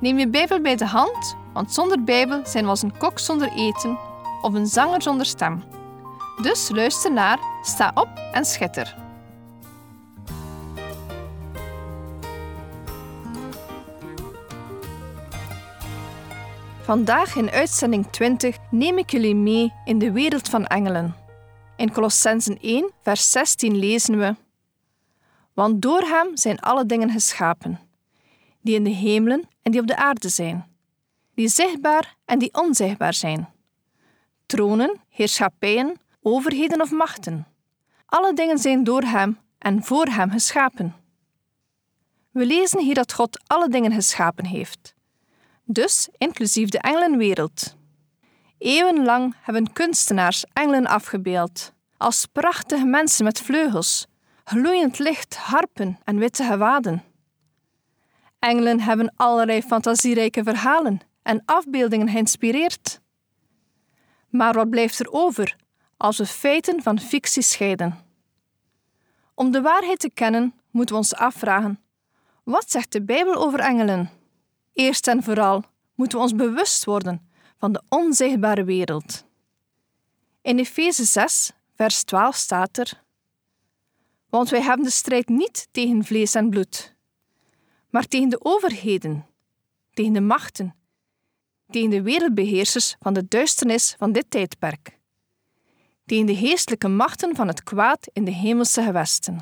Neem je Bijbel bij de hand, want zonder Bijbel zijn we als een kok zonder eten of een zanger zonder stem. Dus luister naar, sta op en schitter. Vandaag in uitzending 20 neem ik jullie mee in de wereld van engelen. In Colossensen 1, vers 16 lezen we: Want door hem zijn alle dingen geschapen, die in de hemelen en die op de aarde zijn, die zichtbaar en die onzichtbaar zijn. Tronen, heerschappijen, overheden of machten. Alle dingen zijn door hem en voor hem geschapen. We lezen hier dat God alle dingen geschapen heeft dus inclusief de engelenwereld. Eeuwenlang hebben kunstenaars engelen afgebeeld, als prachtige mensen met vleugels, gloeiend licht, harpen en witte gewaden. Engelen hebben allerlei fantasierijke verhalen en afbeeldingen geïnspireerd. Maar wat blijft er over als we feiten van fictie scheiden? Om de waarheid te kennen, moeten we ons afvragen: wat zegt de Bijbel over engelen? Eerst en vooral moeten we ons bewust worden van de onzichtbare wereld. In Efeze 6, vers 12 staat er: Want wij hebben de strijd niet tegen vlees en bloed, maar tegen de overheden, tegen de machten, tegen de wereldbeheersers van de duisternis van dit tijdperk, tegen de geestelijke machten van het kwaad in de hemelse gewesten.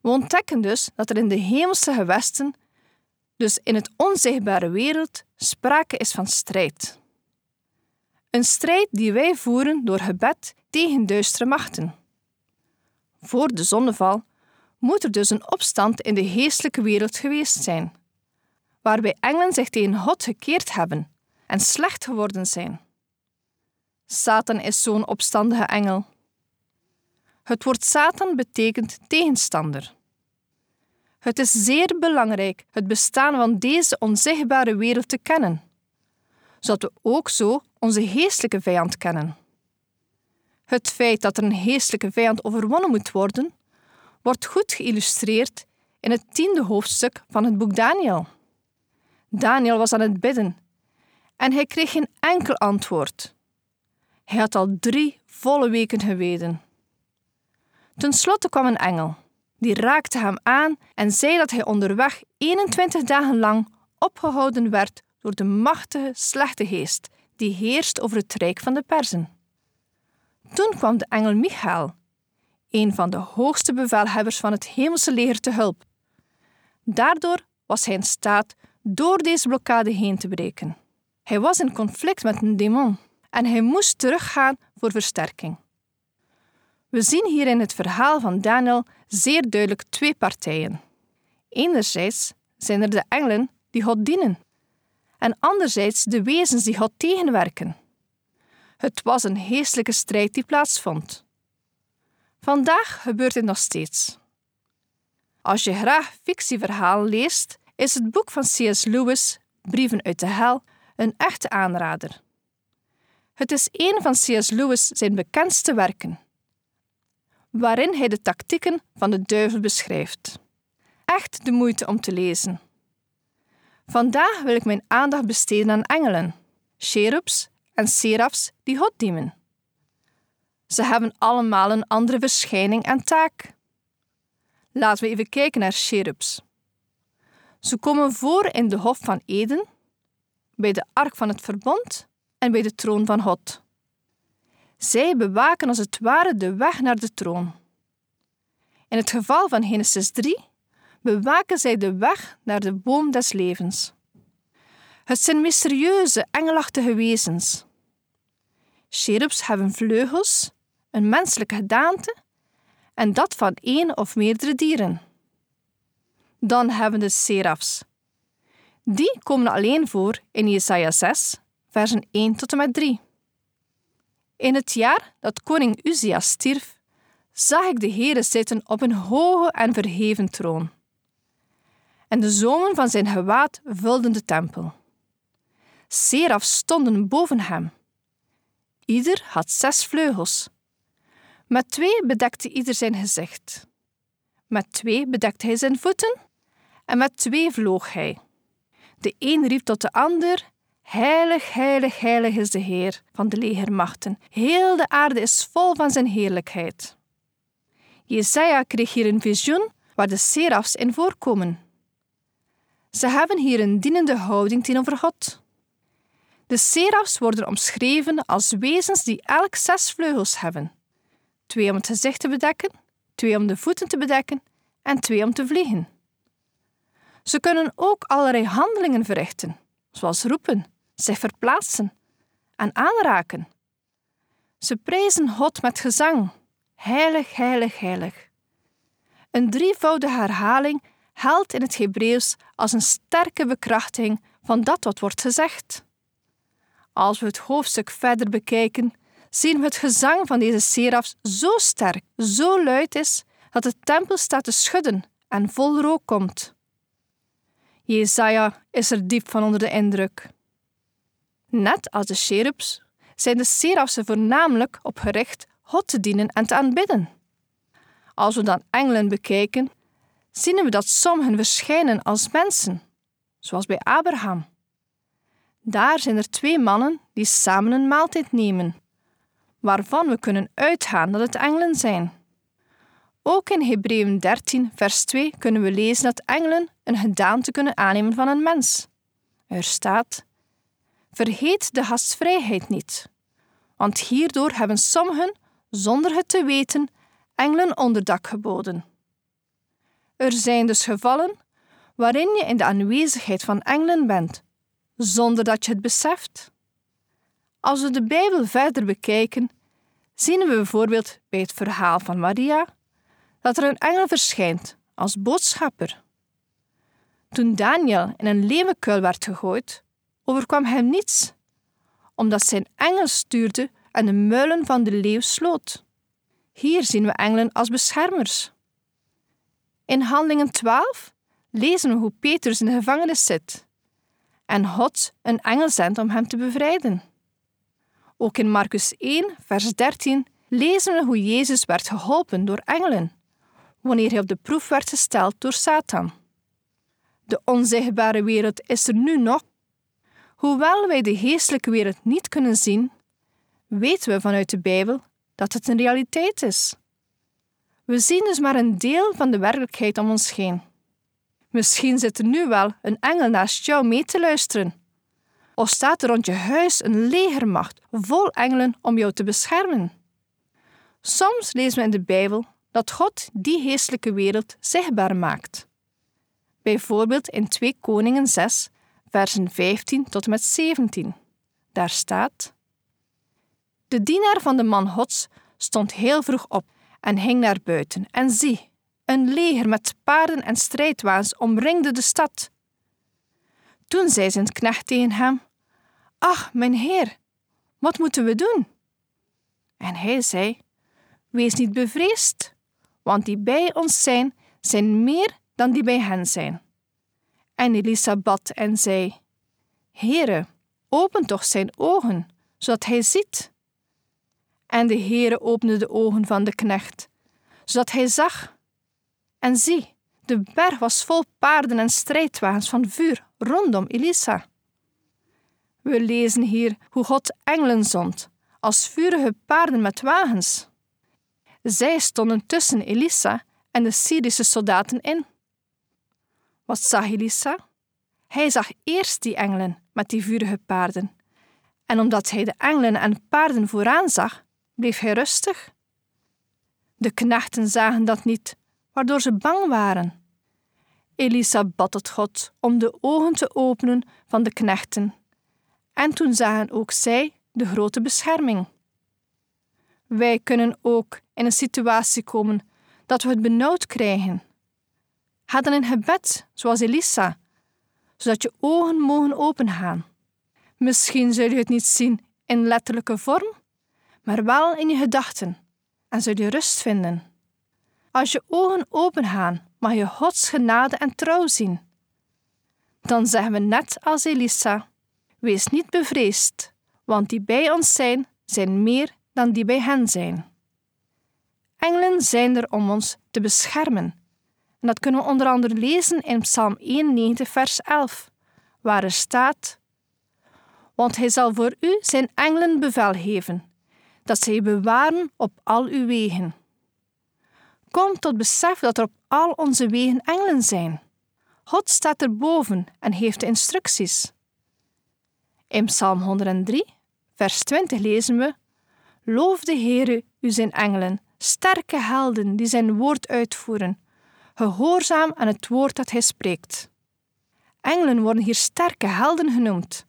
We ontdekken dus dat er in de hemelse gewesten dus in het onzichtbare wereld sprake is van strijd. Een strijd die wij voeren door gebed tegen duistere machten. Voor de zonneval moet er dus een opstand in de geestelijke wereld geweest zijn, waarbij engelen zich tegen God gekeerd hebben en slecht geworden zijn. Satan is zo'n opstandige engel. Het woord Satan betekent tegenstander. Het is zeer belangrijk het bestaan van deze onzichtbare wereld te kennen, zodat we ook zo onze geestelijke vijand kennen. Het feit dat er een geestelijke vijand overwonnen moet worden, wordt goed geïllustreerd in het tiende hoofdstuk van het boek Daniel. Daniel was aan het bidden en hij kreeg geen enkel antwoord. Hij had al drie volle weken geweden. Ten slotte kwam een engel die raakte hem aan en zei dat hij onderweg 21 dagen lang opgehouden werd door de machtige, slechte geest die heerst over het rijk van de Perzen. Toen kwam de engel Michael, een van de hoogste bevelhebbers van het hemelse leger, te hulp. Daardoor was hij in staat door deze blokkade heen te breken. Hij was in conflict met een demon en hij moest teruggaan voor versterking. We zien hier in het verhaal van Daniel zeer duidelijk twee partijen. Enerzijds zijn er de engelen die God dienen, en anderzijds de wezens die God tegenwerken. Het was een geestelijke strijd die plaatsvond. Vandaag gebeurt dit nog steeds. Als je graag fictieverhalen leest, is het boek van C.S. Lewis, Brieven uit de Hel, een echte aanrader. Het is een van C.S. Lewis zijn bekendste werken waarin hij de tactieken van de duivel beschrijft. Echt de moeite om te lezen. Vandaag wil ik mijn aandacht besteden aan engelen, cherubs en serafs die God. Ze hebben allemaal een andere verschijning en taak. Laten we even kijken naar cherubs. Ze komen voor in de Hof van Eden, bij de Ark van het Verbond en bij de troon van God. Zij bewaken als het ware de weg naar de troon. In het geval van Genesis 3 bewaken zij de weg naar de boom des levens. Het zijn mysterieuze, engelachtige wezens. Cherubs hebben vleugels, een menselijke gedaante en dat van één of meerdere dieren. Dan hebben de serafs Die komen alleen voor in Jesaja 6, versen 1 tot en met 3. In het jaar dat koning Uzia stierf, zag ik de Heere zitten op een hoge en verheven troon. En de zomen van zijn gewaad vulden de tempel. Seraf stonden boven hem. Ieder had zes vleugels. Met twee bedekte ieder zijn gezicht. Met twee bedekte hij zijn voeten en met twee vloog hij. De een riep tot de ander: Heilig, heilig, heilig is de Heer van de legermachten. Heel de aarde is vol van zijn heerlijkheid. Jesaja kreeg hier een visioen waar de serafs in voorkomen. Ze hebben hier een dienende houding tegenover God. De serafs worden omschreven als wezens die elk zes vleugels hebben: twee om het gezicht te bedekken, twee om de voeten te bedekken en twee om te vliegen. Ze kunnen ook allerlei handelingen verrichten, zoals roepen, zich verplaatsen en aanraken. Ze prijzen God met gezang. Heilig, heilig, heilig. Een drievoudige herhaling helpt in het Hebreeuws als een sterke bekrachtiging van dat wat wordt gezegd. Als we het hoofdstuk verder bekijken, zien we het gezang van deze serafs zo sterk, zo luid is, dat de tempel staat te schudden en vol rook komt. Jesaja is er diep van onder de indruk. Net als de cherubs zijn de serafsen voornamelijk op gericht God te dienen en te aanbidden. Als we dan engelen bekijken, zien we dat sommigen verschijnen als mensen, zoals bij Abraham. Daar zijn er twee mannen die samen een maaltijd nemen, waarvan we kunnen uitgaan dat het engelen zijn. Ook in Hebreeën 13, vers 2 kunnen we lezen dat engelen een gedaante kunnen aannemen van een mens. Er staat: Vergeet de gastvrijheid niet, want hierdoor hebben sommigen, zonder het te weten, engelen onderdak geboden. Er zijn dus gevallen waarin je in de aanwezigheid van engelen bent, zonder dat je het beseft. Als we de Bijbel verder bekijken, zien we bijvoorbeeld bij het verhaal van Maria dat er een engel verschijnt als boodschapper. Toen Daniel in een leeuwenkuil werd gegooid, overkwam hem niets, omdat zijn engel stuurde en de muilen van de leeuw sloot. Hier zien we engelen als beschermers. In Handelingen 12 lezen we hoe Petrus in de gevangenis zit en God een engel zendt om hem te bevrijden. Ook in Marcus 1, vers 13 lezen we hoe Jezus werd geholpen door engelen wanneer hij op de proef werd gesteld door Satan. De onzichtbare wereld is er nu nog. Hoewel wij de geestelijke wereld niet kunnen zien, weten we vanuit de Bijbel dat het een realiteit is. We zien dus maar een deel van de werkelijkheid om ons heen. Misschien zit er nu wel een engel naast jou mee te luisteren. Of staat rond je huis een legermacht vol engelen om jou te beschermen. Soms lezen we in de Bijbel dat God die geestelijke wereld zichtbaar maakt. Bijvoorbeeld in 2 Koningen 6, versen 15 tot en met 17. Daar staat: De dienaar van de man Gods stond heel vroeg op en ging naar buiten. En zie, een leger met paarden en strijdwaans omringde de stad. Toen zei zijn knecht tegen hem: Ach, mijn heer, wat moeten we doen? En hij zei: Wees niet bevreesd, want die bij ons zijn, zijn meer dan die bij hen zijn. En Elisa bad en zei: Heere, open toch zijn ogen, zodat hij ziet. En de Heere opende de ogen van de knecht, zodat hij zag. En zie, de berg was vol paarden en strijdwagens van vuur rondom Elisa. We lezen hier hoe God engelen zond, als vurige paarden met wagens. Zij stonden tussen Elisa en de Syrische soldaten in. Wat zag Elisa? Hij zag eerst die engelen met die vurige paarden. En omdat hij de engelen en paarden vooraan zag, bleef hij rustig. De knechten zagen dat niet, waardoor ze bang waren. Elisa bad tot God om de ogen te openen van de knechten. En toen zagen ook zij de grote bescherming. Wij kunnen ook in een situatie komen dat we het benauwd krijgen. Ga dan in gebed, zoals Elisa. zodat je ogen mogen opengaan. Misschien zul je het niet zien in letterlijke vorm, maar wel in je gedachten en zul je rust vinden. Als je ogen opengaan, mag je Gods genade en trouw zien. Dan zeggen we net als Elisa: Wees niet bevreesd, want die bij ons zijn, zijn meer dan die bij hen zijn. Engelen zijn er om ons te beschermen. En dat kunnen we onder andere lezen in Psalm 91, vers 11, waar er staat: Want hij zal voor u zijn engelen bevel geven, dat zij bewaren op al uw wegen. Kom tot besef dat er op al onze wegen engelen zijn. God staat erboven en heeft instructies. In Psalm 103, vers 20 lezen we: Loof de Heere, u zijn engelen, sterke helden die zijn woord uitvoeren, gehoorzaam aan het woord dat hij spreekt. Engelen worden hier sterke helden genoemd.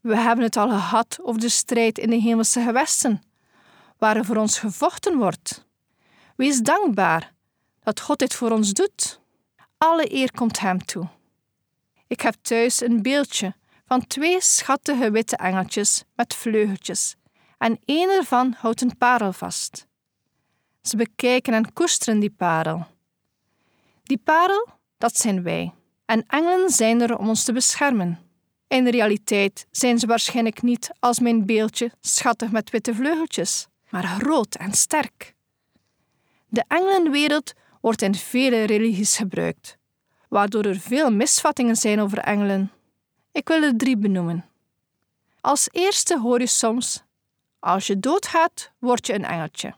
We hebben het al gehad over de strijd in de hemelse gewesten, waar er voor ons gevochten wordt. Wees dankbaar dat God dit voor ons doet. Alle eer komt Hem toe. Ik heb thuis een beeldje van twee schattige witte engeltjes met vleugeltjes, en één ervan houdt een parel vast. Ze bekijken en koesteren die parel. Die parel, dat zijn wij, en engelen zijn er om ons te beschermen. In de realiteit zijn ze waarschijnlijk niet als mijn beeldje schattig met witte vleugeltjes, maar groot en sterk. De engelenwereld wordt in vele religies gebruikt, waardoor er veel misvattingen zijn over engelen. Ik wil er drie benoemen. Als eerste hoor je soms: als je doodgaat, word je een engeltje.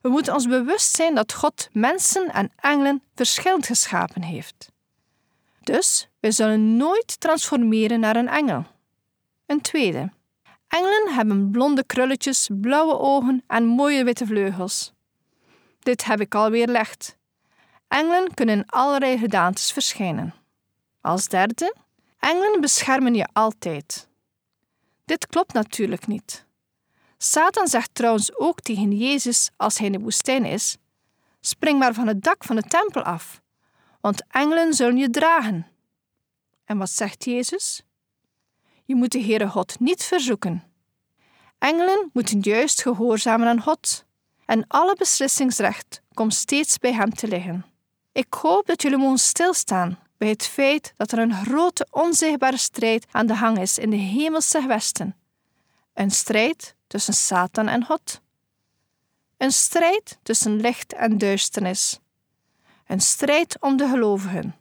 We moeten ons bewust zijn dat God mensen en engelen verschillend geschapen heeft. Dus we zullen nooit transformeren naar een engel. Een tweede. Engelen hebben blonde krulletjes, blauwe ogen en mooie witte vleugels. Dit heb ik al weerlegd. Engelen kunnen in allerlei gedaantes verschijnen. Als derde, engelen beschermen je altijd. Dit klopt natuurlijk niet. Satan zegt trouwens ook tegen Jezus als hij in de woestijn is: Spring maar van het dak van de tempel af, want engelen zullen je dragen. En wat zegt Jezus? Je moet de Heere God niet verzoeken. Engelen moeten juist gehoorzamen aan God en alle beslissingsrecht komt steeds bij Hem te liggen. Ik hoop dat jullie mogen stilstaan bij het feit dat er een grote onzichtbare strijd aan de hang is in de hemelse gewesten. Een strijd tussen Satan en God. Een strijd tussen licht en duisternis. Een strijd om de gelovigen.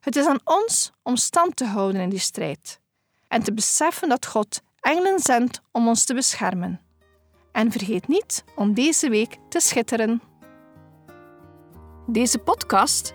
Het is aan ons om stand te houden in die strijd en te beseffen dat God engelen zendt om ons te beschermen. En vergeet niet om deze week te schitteren. Deze podcast